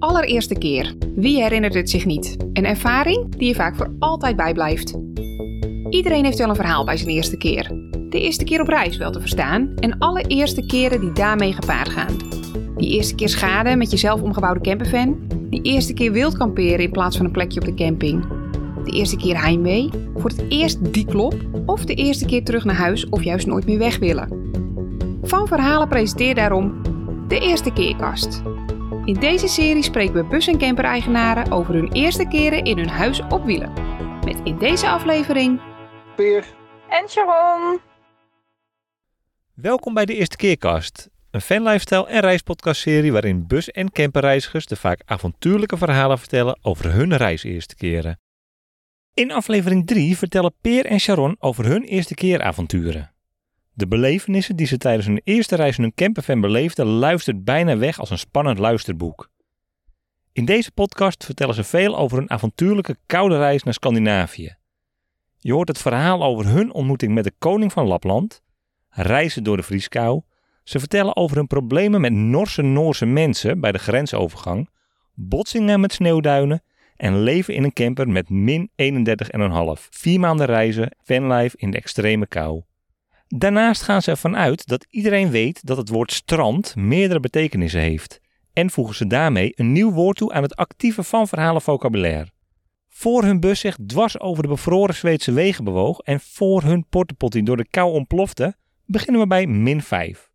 allereerste keer. Wie herinnert het zich niet? Een ervaring die je vaak voor altijd bijblijft. Iedereen heeft wel een verhaal bij zijn eerste keer. De eerste keer op reis wel te verstaan en alle eerste keren die daarmee gepaard gaan. Die eerste keer schade met je zelf omgebouwde campervan. Die eerste keer wild kamperen in plaats van een plekje op de camping. De eerste keer heimwee, voor het eerst die klop of de eerste keer terug naar huis of juist nooit meer weg willen. Van Verhalen presenteert daarom de Eerste Keerkast. In deze serie spreken we bus- en camper-eigenaren over hun eerste keren in hun huis op wielen. Met in deze aflevering Peer. En Sharon. Welkom bij de Eerste Keerkast, een fanlifestyle en reispodcastserie waarin bus- en camperreizigers de vaak avontuurlijke verhalen vertellen over hun reis eerste keren. In aflevering 3 vertellen Peer en Sharon over hun eerste keeravonturen. De belevenissen die ze tijdens hun eerste reis in hun campervan beleefden luistert bijna weg als een spannend luisterboek. In deze podcast vertellen ze veel over hun avontuurlijke koude reis naar Scandinavië. Je hoort het verhaal over hun ontmoeting met de koning van Lapland, reizen door de vrieskou. Ze vertellen over hun problemen met Norse Noorse mensen bij de grensovergang, botsingen met sneeuwduinen en leven in een camper met min 31,5. Vier maanden reizen, vanlife in de extreme kou. Daarnaast gaan ze ervan uit dat iedereen weet dat het woord strand meerdere betekenissen heeft. En voegen ze daarmee een nieuw woord toe aan het actieve van verhalen vocabulaire. Voor hun bus zich dwars over de bevroren Zweedse wegen bewoog en voor hun portepottie door de kou ontplofte, beginnen we bij min 5.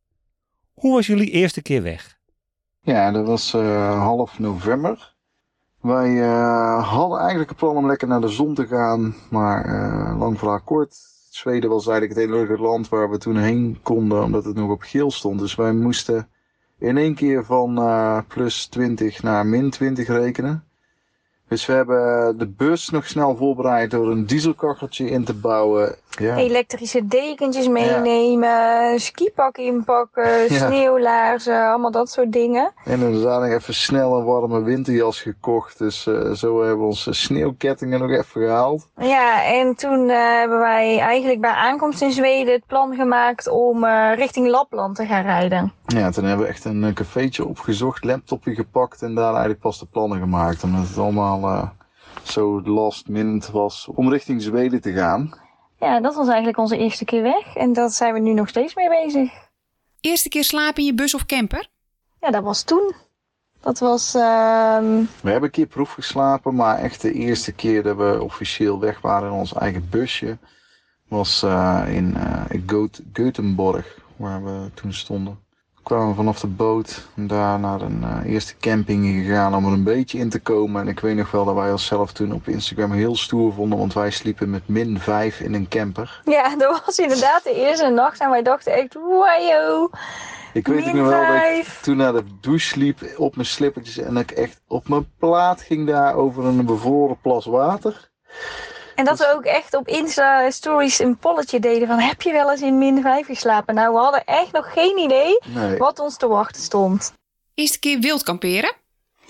Hoe was jullie eerste keer weg? Ja, dat was eh, half november. Wij eh, hadden eigenlijk een plan om lekker naar de zon te gaan, maar eh, lang verhaal kort. Zweden was eigenlijk het enige land waar we toen heen konden, omdat het nog op geel stond. Dus wij moesten in één keer van eh, plus 20 naar min 20 rekenen. Dus we hebben de bus nog snel voorbereid door een dieselkacheltje in te bouwen. Ja. Elektrische dekentjes meenemen, skipak inpakken, Ja. sneeuwlaarzen, allemaal dat soort dingen. En inderdaad nog even snel een warme winterjas gekocht. Dus eh, zo hebben we onze sneeuwkettingen nog even gehaald. Ja, en toen eh, hebben wij eigenlijk bij aankomst in Zweden het plan gemaakt om eh, richting Lapland te gaan rijden. Ja, toen hebben we echt een cafeetje opgezocht, laptopje gepakt en daar eigenlijk pas de plannen gemaakt. Omdat het allemaal eh, zo last minute was om richting Zweden te gaan. Ja, dat was eigenlijk onze eerste keer weg en daar zijn we nu nog steeds mee bezig. eerste keer slapen in je bus of camper? Ja, dat was toen. Dat was, ehm, We hebben een keer proef geslapen, maar echt de eerste keer dat we officieel weg waren in ons eigen busje was eh, in eh Goet- Göteborg, waar we toen stonden. We kwamen vanaf de boot daar naar een eh, eerste camping gegaan om er een beetje in te komen. En ik weet nog wel dat wij onszelf toen op Instagram heel stoer vonden, want wij sliepen met min 5 in een camper. ja, dat was inderdaad de eerste nacht en wij dachten echt, wajo, Ik weet nog wel dat ik toen naar de douche liep op mijn slippertjes en dat ik echt op mijn plaat ging daar over een bevroren plas water. En dat we ook echt op Insta stories een polletje deden van heb je wel eens in min 5 geslapen? Nou, we hadden echt nog geen idee Nee. wat ons te wachten stond. Eerste keer wild kamperen?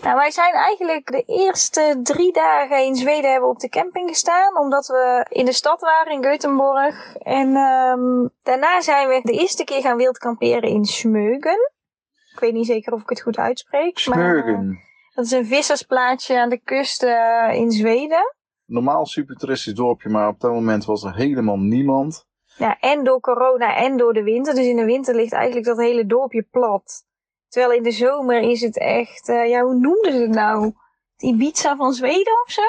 Nou, wij zijn eigenlijk de eerste drie dagen in Zweden hebben op de camping gestaan. Omdat we in de stad waren, in Göteborg. En ehm, daarna zijn we de eerste keer gaan wild kamperen in Smögen. Ik weet niet zeker of ik het goed uitspreek. maar, eh, dat is een vissersplaatsje aan de kust eh, in Zweden. Normaal super toeristisch dorpje, maar op dat moment was er helemaal niemand. Ja, en door corona en door de winter. Dus in de winter ligt eigenlijk dat hele dorpje plat. Terwijl in de zomer is het echt, eh, ja, hoe noemden ze het nou? Het Ibiza van Zweden of zo?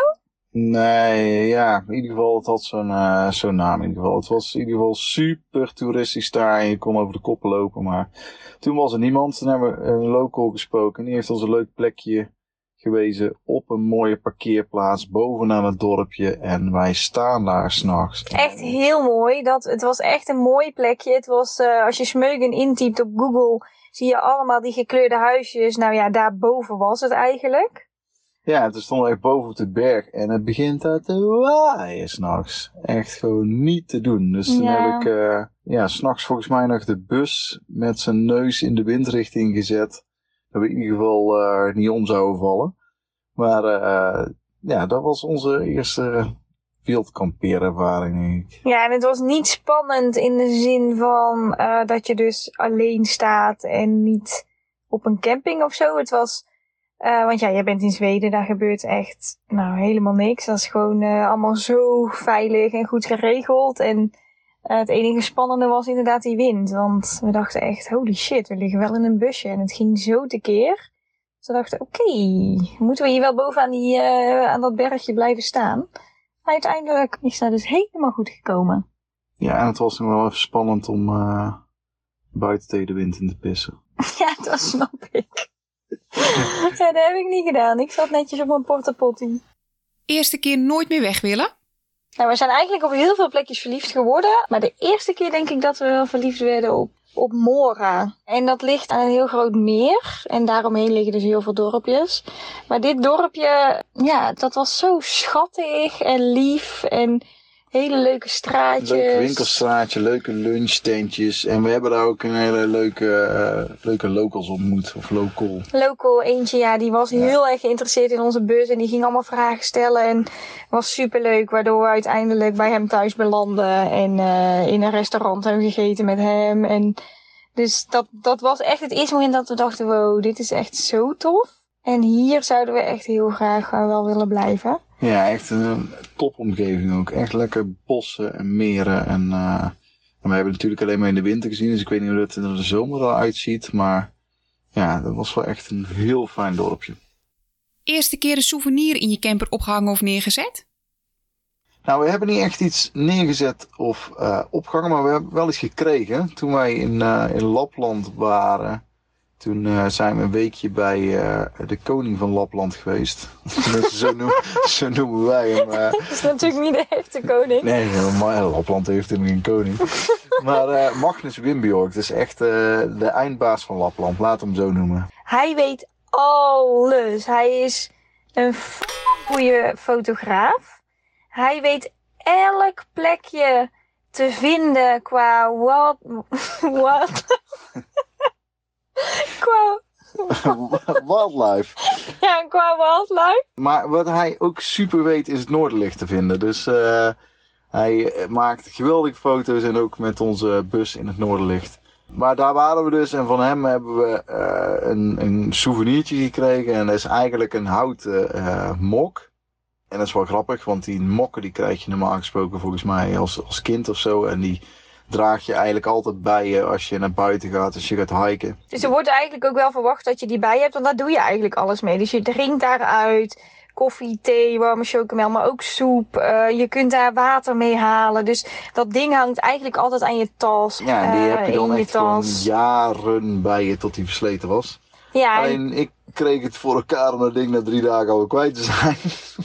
Nee, ja, in ieder geval, het had zo'n eh, zo'n naam in ieder geval. Het was in ieder geval super toeristisch daar en je kon over de koppen lopen. Maar toen was er niemand. Toen hebben we een local gesproken. Die heeft ons een leuk plekje gewezen op een mooie parkeerplaats bovenaan het dorpje. En wij staan daar s'nachts. Echt heel mooi. Dat, het was echt een mooi plekje. Het was, eh, als je Smeugen intypt op Google, zie je allemaal die gekleurde huisjes. Nou ja, daarboven was het eigenlijk. Ja, stonden we echt boven op de berg en het begint daar te waaien s'nachts. Echt gewoon niet te doen. Dus toen Ja. heb ik eh ja, s'nachts volgens mij nog de bus met zijn neus in de windrichting gezet. We in ieder geval eh, niet om zouden vallen. Maar eh, ja, dat was onze eerste wildkampeerervaring denk ik. Ja, en het was niet spannend in de zin van eh, dat je dus alleen staat en niet op een camping of zo. Het was want ja, jij bent in Zweden, daar gebeurt echt nou, helemaal niks. Dat is gewoon allemaal zo veilig en goed geregeld. En uh, het enige spannende was inderdaad die wind. Want we dachten echt, holy shit, we liggen wel in een busje. En het ging zo tekeer. Dus we dachten, oké, okay, moeten we hier wel bovenaan die, aan dat bergje blijven staan? Maar uiteindelijk is dat dus helemaal goed gekomen. Ja, en het was nog wel even spannend om buiten tegen de wind in te pissen. ja, dat snap ik. ja, dat heb ik niet gedaan. Ik zat netjes op mijn portapotty. Eerste keer nooit meer weg willen? Nou, we zijn eigenlijk op heel veel plekjes verliefd geworden. Maar de eerste keer denk ik dat we wel verliefd werden op, op Mora. En dat ligt aan een heel groot meer. En daaromheen liggen dus heel veel dorpjes. Maar dit dorpje, ja, dat was zo schattig en lief. En hele leuke straatjes. Leuk winkelstraatje, leuke lunchtentjes. En we hebben daar ook een hele leuke, uh, leuke locals ontmoet. Of local. Local eentje, ja. Die was heel erg geïnteresseerd in onze bus. En die ging allemaal vragen stellen. En was super leuk. Waardoor we uiteindelijk bij hem thuis belanden. En uh, in een restaurant hebben gegeten met hem. En dus dat, dat was echt het eerste moment dat we dachten, wow, dit is echt zo tof. En hier zouden we echt heel graag uh, wel willen blijven. Ja, echt een topomgeving ook. Echt lekker bossen en meren. En, uh, we hebben natuurlijk alleen maar in de winter gezien, dus ik weet niet hoe het er in de zomer al uitziet. Maar ja, dat was wel echt een heel fijn dorpje. Eerste keer een souvenir in je camper opgehangen of neergezet? Nou, we hebben niet echt iets neergezet of uh, opgehangen, maar we hebben wel iets gekregen. Toen wij in, uh, in Lapland waren, toen uh, zijn we een weekje bij uh, de koning van Lapland geweest. zo, noemen, zo, noemen, wij hem. Uh, dat is natuurlijk niet de echte koning. Nee, maar Lapland heeft helemaal geen koning. maar Magnus Wimbjork, dat is echt de eindbaas van Lapland. Laat hem zo noemen. Hij weet alles. Hij is een goede fotograaf. Hij weet elk plekje te vinden qua wat... wat qua... wildlife. Ja, qua wildlife. Maar wat hij ook super weet is het Noorderlicht te vinden. Dus uh, hij maakt geweldige foto's en ook met onze bus in het Noorderlicht. Maar daar waren we dus en van hem hebben we uh, een, een souvenirtje gekregen. En dat is eigenlijk een houten uh, mok. En dat is wel grappig, want die mokken die krijg je normaal gesproken volgens mij als, als kind of zo. En die draag je eigenlijk altijd bij je als je naar buiten gaat, als je gaat hiken. Dus er wordt eigenlijk ook wel verwacht dat je die bij hebt, want daar doe je eigenlijk alles mee. Dus je drinkt daaruit koffie, thee, warme chocomel, maar ook soep. Uh, je kunt daar water mee halen. Dus dat ding hangt eigenlijk altijd aan je tas. Ja, en die uh, heb je dan echt gewoon jaren bij je tot die versleten was. Ja, Alleen ik kreeg het voor elkaar om dat ding na drie dagen al kwijt te zijn.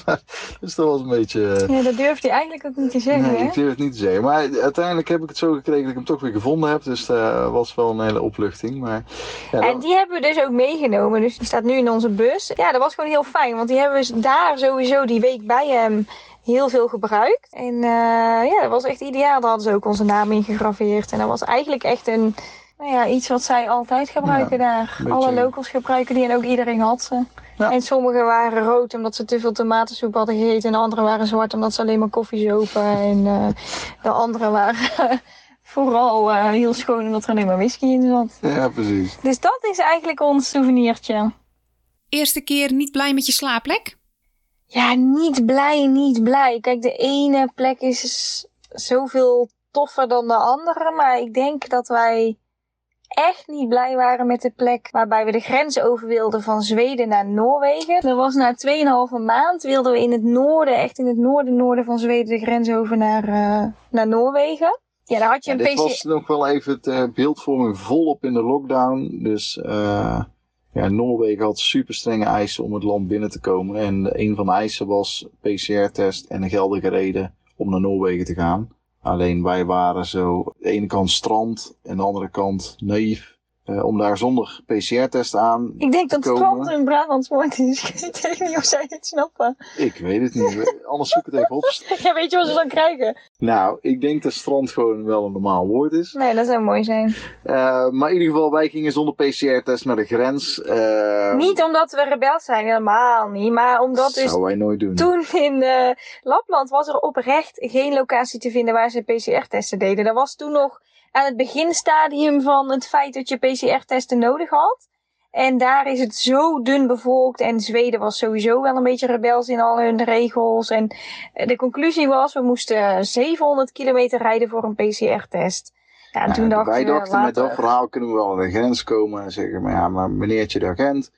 dus dat was een beetje... Uh... Ja, dat durfde hij eigenlijk ook niet te zeggen, Nee, hè? ik durf het niet te zeggen. Maar uiteindelijk heb ik het zo gekregen dat ik hem toch weer gevonden heb. Dus dat was wel een hele opluchting. Maar, ja, en die hebben we dus ook meegenomen. Dus die staat nu in onze bus. Ja, dat was gewoon heel fijn. Want die hebben we daar sowieso die week bij hem heel veel gebruikt. En uh, ja, dat was echt ideaal. Daar hadden ze ook onze naam in gegraveerd. En dat was eigenlijk echt een nou ja, iets wat zij altijd gebruiken ja, daar. Beetje... Alle locals gebruiken die en ook iedereen had ze. Ja. En sommige waren rood omdat ze te veel tomatensoep hadden gegeten. En de andere waren zwart omdat ze alleen maar koffie zopen. En uh, de andere waren vooral uh, heel schoon omdat er alleen maar whisky in zat. Ja, precies. Dus dat is eigenlijk ons souvenirtje. Eerste keer niet blij met je slaapplek? Ja, niet blij, niet blij. Kijk, de ene plek is zoveel toffer dan de andere. Maar ik denk dat wij echt niet blij waren met de plek waarbij we de grens over wilden van Zweden naar Noorwegen. Dat was na 2,5 maand wilden we in het noorden, echt in het noorden, noorden van Zweden, de grens over naar, uh, naar Noorwegen. Ja, daar had je ja, een dit PC... was nog wel even het uh, beeldvorming volop in de lockdown. Dus uh, ja, Noorwegen had super strenge eisen om het land binnen te komen. En een van de eisen was PCR-test en een geldige reden om naar Noorwegen te gaan. Alleen wij waren zo de ene kant strand en de andere kant naïef. Uh, om daar zonder PCR-test aan Ik denk te dat komen. strand een Brabants woord is. Ik weet niet of zij het snappen. Ik weet het niet. Anders zoek het even op. Ja, weet je wat ze dan krijgen? Nou, ik denk dat strand gewoon wel een normaal woord is. Nee, dat zou mooi zijn. Uh, maar in ieder geval, wij gingen zonder PCR-test naar de grens. Uh, Niet omdat we rebels zijn, helemaal niet. Maar omdat dat dus zou wij nooit doen. toen in Lapland was er oprecht geen locatie te vinden waar ze PCR-testen deden. Dat was toen nog aan het beginstadium van het feit dat je PCR-testen nodig had. En daar is het zo dun bevolkt. En Zweden was sowieso wel een beetje rebels in al hun regels. En de conclusie was, we moesten 700 kilometer rijden voor een PCR-test. Ja, en toen Ja, dachten wij dachten met dat verhaal kunnen we wel aan de grens komen en zeggen, maar ja, maar meneertje de agent,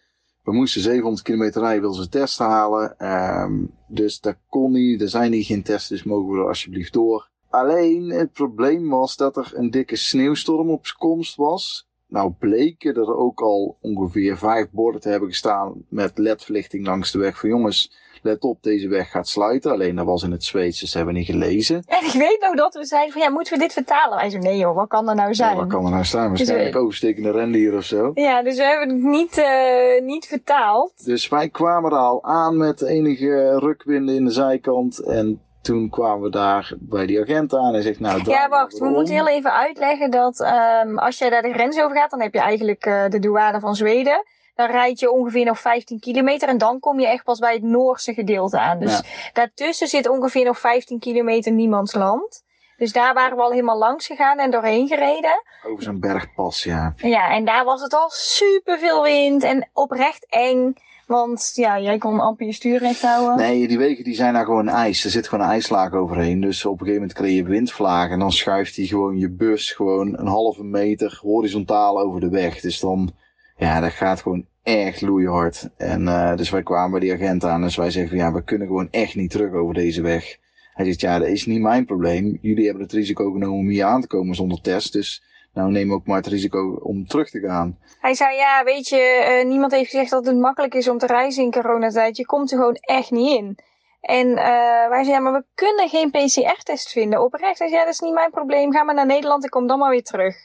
we moesten 700 kilometer rijden, wil ze testen halen. Ehm, dus dat kon niet, er zijn hier geen tests, dus mogen we er alsjeblieft door. Alleen het probleem was dat er een dikke sneeuwstorm op komst was. Nou bleken er ook al ongeveer vijf borden te hebben gestaan met ledverlichting langs de weg van jongens, let op, deze weg gaat sluiten. Alleen dat was in het Zweeds, dus dat hebben we niet gelezen. En ik weet nog dat we zeiden van ja, moeten we dit vertalen? Wij zo nee joh, wat kan er nou zijn? Ja, wat kan er nou staan? Dus, Waarschijnlijk eh, overstekende rendier of zo. Ja, dus we hebben het niet, eh, niet vertaald. Dus wij kwamen er al aan met enige rukwinden in de zijkant. En toen kwamen we daar bij die agent aan. Hij zegt, nou, Ja, wacht. We moeten heel even uitleggen dat ehm, als jij daar de grens over gaat, dan heb je eigenlijk eh, de douane van Zweden. Dan rijd je ongeveer nog 15 kilometer en dan kom je echt pas bij het Noorse gedeelte aan. Dus daartussen zit ongeveer nog 15 kilometer niemands land. Dus daar waren we al helemaal langs gegaan en doorheen gereden. Over zo'n bergpas, ja. Ja, en daar was het al super veel wind en oprecht eng. Want ja, jij kon amper je stuur recht houden. Nee, die wegen die zijn daar gewoon ijs. Er zit gewoon een ijslaag overheen. Dus op een gegeven moment kreeg je windvlagen. En dan schuift hij gewoon je bus gewoon een halve meter horizontaal over de weg. Dus dan, ja, dat gaat gewoon echt loeihard. En eh, dus wij kwamen bij die agent aan. Dus wij zeggen ja, we kunnen gewoon echt niet terug over deze weg. Hij zegt, ja, dat is niet mijn probleem. Jullie hebben het risico genomen om hier aan te komen zonder test. Dus nou neem ook maar het risico om terug te gaan. Hij zei, ja, weet je, eh, niemand heeft gezegd dat het makkelijk is om te reizen in coronatijd. Je komt er gewoon echt niet in. En eh, wij zeiden, ja, maar we kunnen geen PCR-test vinden. Oprecht, hij zei, ja, dat is niet mijn probleem. Ga maar naar Nederland en kom dan maar weer terug.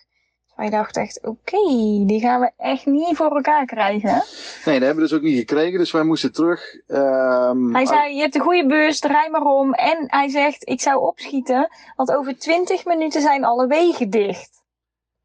Wij dachten echt, oké, die gaan we echt niet voor elkaar krijgen. Nee, dat hebben we dus ook niet gekregen. Dus wij moesten terug. Ehm, Hij zei, je hebt een goede bus, draai maar om. En hij zegt, ik zou opschieten, want over 20 minuten zijn alle wegen dicht.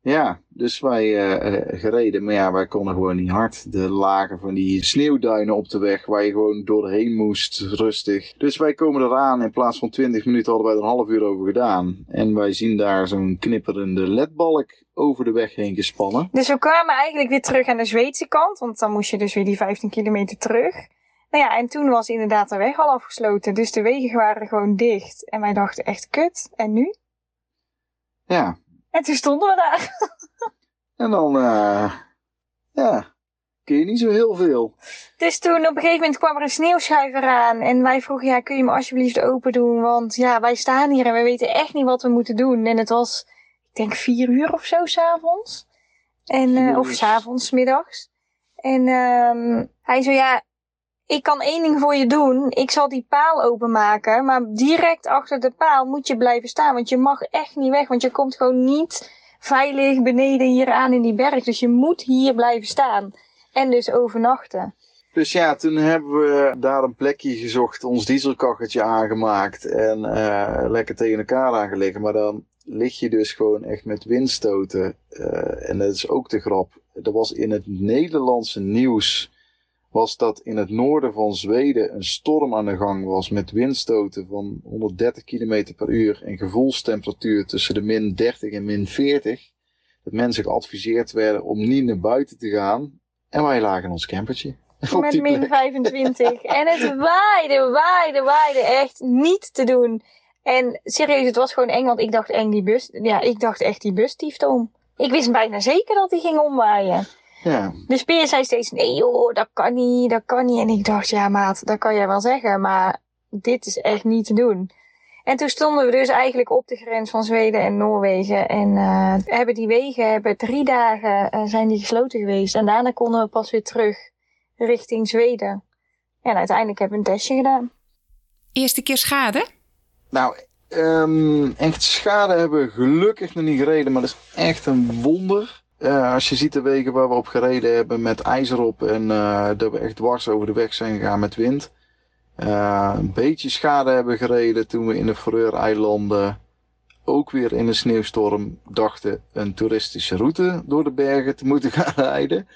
Ja, dus wij eh, eh, gereden, maar ja, wij konden gewoon niet hard. De lagen van die sneeuwduinen op de weg waar je gewoon doorheen moest, rustig. Dus wij komen eraan, in plaats van 20 minuten hadden wij er een half uur over gedaan. En wij zien daar zo'n knipperende ledbalk over de weg heen gespannen. Dus we kwamen eigenlijk weer terug aan de Zweedse kant, want dan moest je dus weer die 15 kilometer terug. Nou ja, en toen was inderdaad de weg al afgesloten, dus de wegen waren gewoon dicht. En wij dachten echt kut, en nu? Ja, En toen stonden we daar. en dan, eh, ja, kun je niet zo heel veel. Dus toen op een gegeven moment kwam er een sneeuwschuiver aan en wij vroegen, ja, kun je me alsjeblieft open doen? Want ja, wij staan hier en we weten echt niet wat we moeten doen. En het was, ik denk vier uur of zo s'avonds. En, Vier of s'avonds, middags. En ehm hij zei, ja, ik kan één ding voor je doen. Ik zal die paal openmaken, maar direct achter de paal moet je blijven staan. Want je mag echt niet weg, want je komt gewoon niet veilig beneden hier aan in die berg. Dus je moet hier blijven staan. En dus overnachten. Dus ja, toen hebben we daar een plekje gezocht, ons dieselkacheltje aangemaakt en eh, lekker tegen elkaar aangelegd. Maar dan lig je dus gewoon echt met windstoten. eh, en dat is ook de grap. Er was in het Nederlandse nieuws, was dat in het noorden van Zweden een storm aan de gang was met windstoten van 130 km per uur en gevoelstemperatuur tussen de min 30 en min 40. Dat mensen geadviseerd werden om niet naar buiten te gaan. En wij lagen in ons campertje. Met min plek. 25. En het waaide, waaide, waaide echt niet te doen. En serieus, het was gewoon eng, want ik dacht eng die bus. Ja, ik dacht echt die bus om. Ik wist bijna zeker dat die ging omwaaien. Ja, Dus Peer zei steeds, nee joh, dat kan niet, dat kan niet. En ik dacht, ja maat, dat kan jij wel zeggen, maar dit is echt niet te doen. En toen stonden we dus eigenlijk op de grens van Zweden en Noorwegen. En eh, hebben die wegen, hebben drie dagen eh, zijn die gesloten geweest. En daarna konden we pas weer terug richting Zweden. En uiteindelijk hebben we een testje gedaan. Eerste keer schade? nou, ehm, echt schade hebben we gelukkig nog niet gereden, maar dat is echt een wonder. Eh, als je ziet de wegen waar we op gereden hebben met ijzer op en eh, dat we echt dwars over de weg zijn gegaan met wind. Eh, een beetje schade hebben gereden toen we in de Faroe-eilanden ook weer in een sneeuwstorm dachten een toeristische route door de bergen te moeten gaan rijden.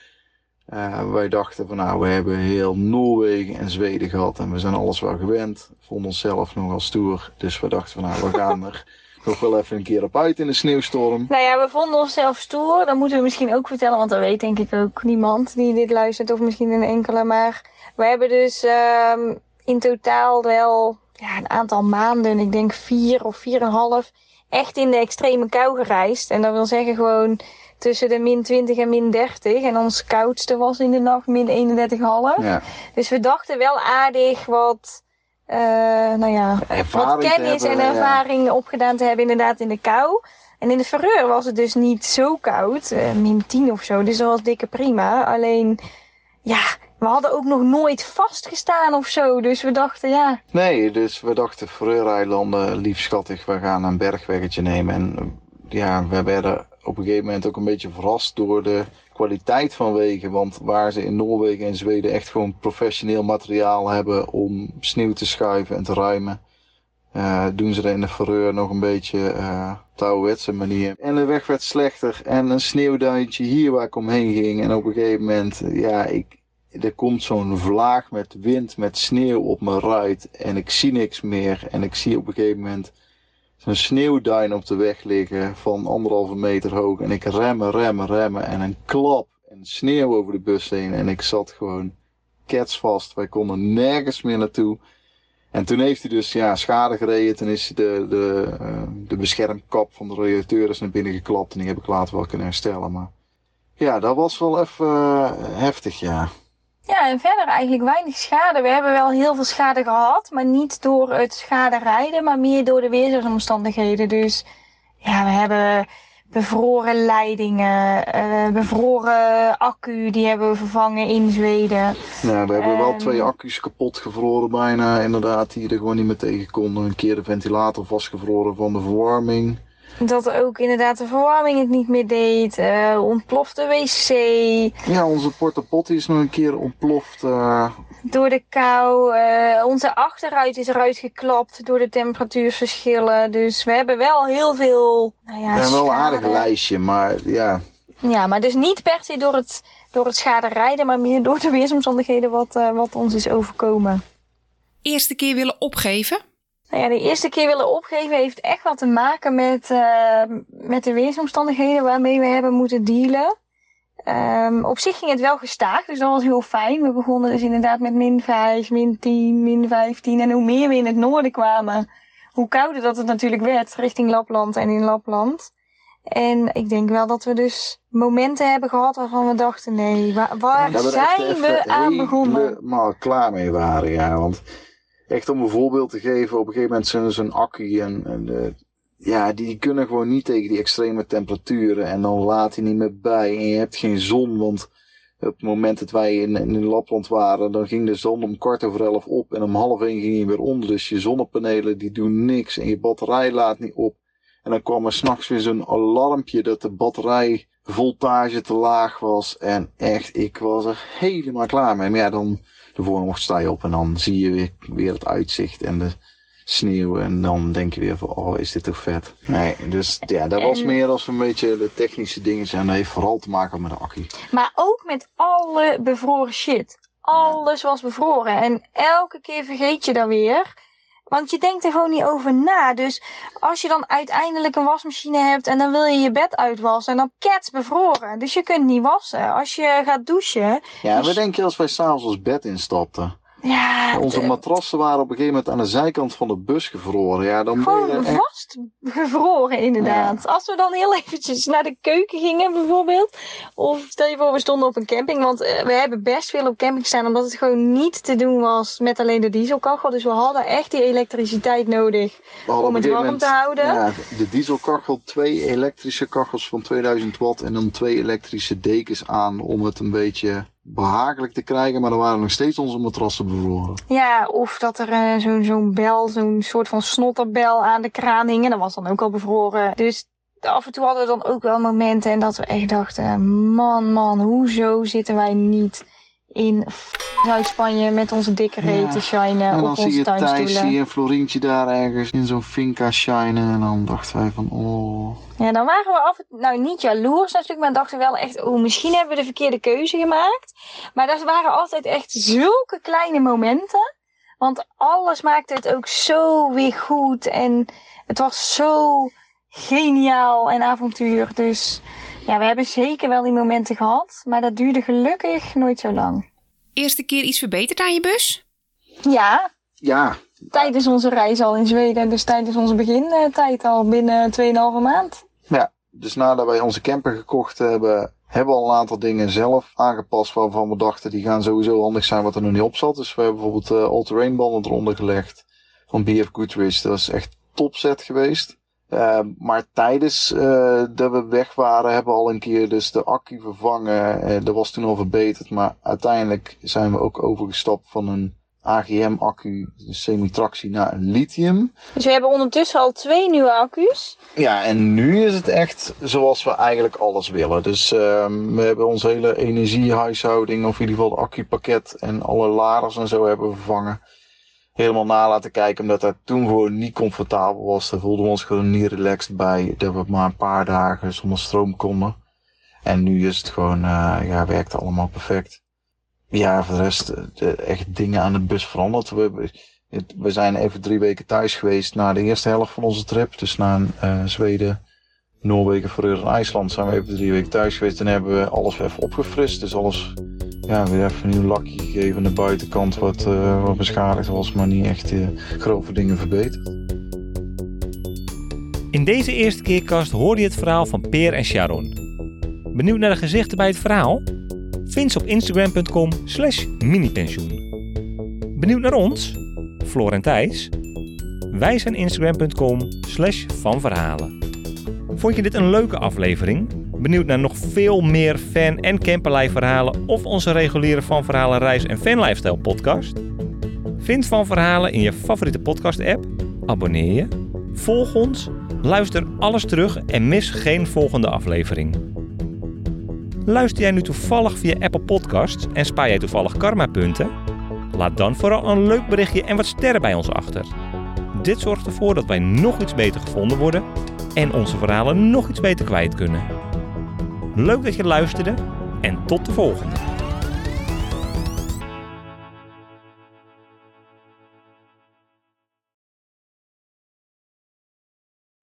Wij dachten van nou, we hebben heel Noorwegen en Zweden gehad en we zijn alles wel gewend. Vonden onszelf nogal stoer. Dus we dachten van nou, we gaan er nog wel even een keer op uit in de sneeuwstorm. Nou ja, we vonden onszelf stoer. Dat moeten we misschien ook vertellen, want dat weet denk ik ook niemand die dit luistert, of misschien een enkele. Maar we hebben dus ehm, in totaal wel ja, een aantal maanden, ik denk vier of vier en half, echt in de extreme kou gereisd. En dat wil zeggen gewoon tussen de min 20 en min 30. En ons koudste was in de nacht min 31,5. Ja. Dus we dachten wel aardig wat, eh, nou ja, Ervaring wat kennis hebben, en ja. ervaring opgedaan te hebben inderdaad in de kou. En in de verreur was het dus niet zo koud, eh, min 10 of zo. Dus dat was dikke prima. Alleen, ja, we hadden ook nog nooit vastgestaan of zo. Dus we dachten, ja, Nee, dus we dachten Freureilanden, lief schattig, we gaan een bergweggetje nemen. En ja, we werden op een gegeven moment ook een beetje verrast door de kwaliteit van wegen. Want waar ze in Noorwegen en Zweden echt gewoon professioneel materiaal hebben om sneeuw te schuiven en te ruimen. eh, doen ze er in de Verreur nog een beetje eh op de ouderwetse manier. En de weg werd slechter en een sneeuwduintje hier waar ik omheen ging. En op een gegeven moment, ja, ik, er komt zo'n vlaag met wind, met sneeuw op me ruit. En ik zie niks meer. En ik zie op een gegeven moment zo'n sneeuwduin op de weg liggen van anderhalve meter hoog. En ik remmen, remmen, remmen. En een klap en sneeuw over de bus heen. En ik zat gewoon ketsvast. Wij konden nergens meer naartoe. En toen heeft hij dus ja, schade gereden. Toen is de, de, eh, de beschermkap van de radiateur is naar binnen geklapt. En die heb ik later wel kunnen herstellen. Maar ja, dat was wel even eh, heftig, ja. Ja, en verder eigenlijk weinig schade. We hebben wel heel veel schade gehad, maar niet door het schade rijden, maar meer door de weersomstandigheden. Dus ja, we hebben bevroren leidingen, eh, bevroren accu, die hebben we vervangen in Zweden. Ja, we hebben wel twee accu's kapot gevroren bijna, inderdaad, die er gewoon niet meer tegen konden. Een keer de ventilator vastgevroren van de verwarming. Dat ook inderdaad de verwarming het niet meer deed, eh ontplofte wc, Ja, onze porta potty is nog een keer ontploft. eh, door de kou. eh, onze achteruit is eruit geklapt door de temperatuurverschillen. Dus we hebben wel heel veel. Nou ja, ja, wel een aardig lijstje, maar ja, Ja, maar dus niet per se door het, door het schade rijden, maar meer door de weersomstandigheden wat, eh, wat ons is overkomen. Eerste keer willen opgeven? Nou ja, de eerste keer willen opgeven heeft echt wat te maken met, eh, met de weersomstandigheden waarmee we hebben moeten dealen. Ehm, op zich ging het wel gestaag, dus dat was heel fijn. We begonnen dus inderdaad met min 5, min 10, min 15. En hoe meer we in het noorden kwamen, hoe kouder dat het natuurlijk werd richting Lapland en in Lapland. En ik denk wel dat we dus momenten hebben gehad waarvan we dachten, nee, waar, we zijn we aan begonnen? helemaal klaar mee waren, ja. Want echt om een voorbeeld te geven, op een gegeven moment zijn zo'n accu en, en eh, ja, die kunnen gewoon niet tegen die extreme temperaturen. En dan laat hij niet meer bij en je hebt geen zon, want op het moment dat wij in, in Lapland waren, dan ging de zon om kwart over elf op en om half één ging hij weer onder. Dus je zonnepanelen die doen niks en je batterij laat niet op. En dan kwam er s'nachts weer zo'n alarmpje dat de batterijvoltage te laag was. En echt, ik was er helemaal klaar mee. Maar ja, dan de volgende ochtend sta je op en dan zie je weer, weer het uitzicht en de sneeuw. En dan denk je weer van, oh, is dit toch vet. Nee, dus ja, dat was En- meer als een beetje de technische dingen. En dat heeft vooral te maken met de accu. Maar ook met alle bevroren shit. Alles was bevroren. En elke keer vergeet je dat weer. Want je denkt er gewoon niet over na. Dus als je dan uiteindelijk een wasmachine hebt en dan wil je je bed uitwassen. En dan kets bevroren. Dus je kunt niet wassen. Als je gaat douchen. Ja, Dus- we denken als wij s'avonds ons bed instapten. Ja, Onze de- matrassen waren op een gegeven moment aan de zijkant van de bus gevroren. Ja, dan je gewoon echt... vast gevroren inderdaad. Als we dan heel eventjes naar de keuken gingen bijvoorbeeld. Of stel je voor we stonden op een camping. Want eh, we hebben best veel op camping staan. Omdat het gewoon niet te doen was met alleen de dieselkachel. Dus we hadden echt die elektriciteit nodig. Om het warm te houden. Ja, de dieselkachel, twee elektrische kachels van 2000 watt en dan twee elektrische dekens aan om het een beetje behagelijk te krijgen. Maar dan waren nog steeds onze matrassen bevroren. Ja, of dat er zo'n zo'n bel, zo'n soort van snotterbel aan de kraan hing. En dat was dan ook al bevroren. Dus af en toe hadden we dan ook wel momenten en dat we echt dachten, man, man, hoezo zitten wij niet in Zuid-Spanje met onze dikke reet Ja. te shinen en dan op zie je Thijs en Florientje daar ergens in zo'n finca shinen. En dan dachten wij van, oh... Ja, dan waren we af nou niet jaloers natuurlijk, maar dachten wel echt, oh, misschien hebben we de verkeerde keuze gemaakt. Maar dat waren altijd echt zulke kleine momenten. Want alles maakte het ook zo weer goed. En het was zo geniaal en avontuur. Dus ja, we hebben zeker wel die momenten gehad. Maar dat duurde gelukkig nooit zo lang. Eerste keer iets verbeterd aan je bus? Ja, Ja, tijdens onze reis al in Zweden. Dus tijdens onze begintijd al binnen 2,5 maand. ja. Dus nadat wij onze camper gekocht hebben, hebben we al een aantal dingen zelf aangepast waarvan we dachten die gaan sowieso handig zijn wat er nog niet op zat. Dus we hebben bijvoorbeeld uh, all-terrain banden eronder gelegd van BF Goodrich. Dat is echt topset geweest. Uh, maar tijdens uh, dat we weg waren, hebben we al een keer dus de accu vervangen. Uh, dat was toen al verbeterd, maar uiteindelijk zijn we ook overgestapt van een AGM-accu, semi-tractie, naar een lithium. Dus we hebben ondertussen al twee nieuwe accu's. Ja, en nu is het echt zoals we eigenlijk alles willen. Dus uh, we hebben onze hele energiehuishouding, of in ieder geval het accupakket en alle laders en zo hebben we vervangen. Helemaal na laten kijken, omdat dat toen gewoon niet comfortabel was. Daar voelden we ons gewoon niet relaxed bij, dat we maar een paar dagen zonder stroom konden. En nu is het gewoon, uh, ja, werkt allemaal perfect. Ja, voor de rest de, echt dingen aan de bus veranderd. We, we zijn even drie weken thuis geweest na de eerste helft van onze trip. Dus na uh, Zweden, Noorwegen, Verreur en IJsland zijn we even drie weken thuis geweest. En hebben we alles even opgefrist. Dus alles, ja, weer even een nieuw lakje gegeven aan de buitenkant wat, uh, wat beschadigd was. Maar niet echt uh, grove dingen verbeterd. In deze eerste keerkast hoorde je het verhaal van Peer en Sharon. Benieuwd naar de gezichten bij het verhaal? Vind ze op instagram.com slash minipensioen. Benieuwd naar ons? Floor en Thijs? Wij zijn instagram.com slash van verhalen. Vond je dit een leuke aflevering? Benieuwd naar nog veel meer fan- en camperlijf verhalen of onze reguliere Van Verhalen reis- en fanlifestyle podcast? Vind Van Verhalen in je favoriete podcast app, abonneer je, volg ons, luister alles terug en mis geen volgende aflevering. Luister jij nu toevallig via Apple Podcasts en spaar jij toevallig karmapunten? Laat dan vooral een leuk berichtje en wat sterren bij ons achter. Dit zorgt ervoor dat wij nog iets beter gevonden worden en onze verhalen nog iets beter kwijt kunnen. Leuk dat je luisterde en tot de volgende.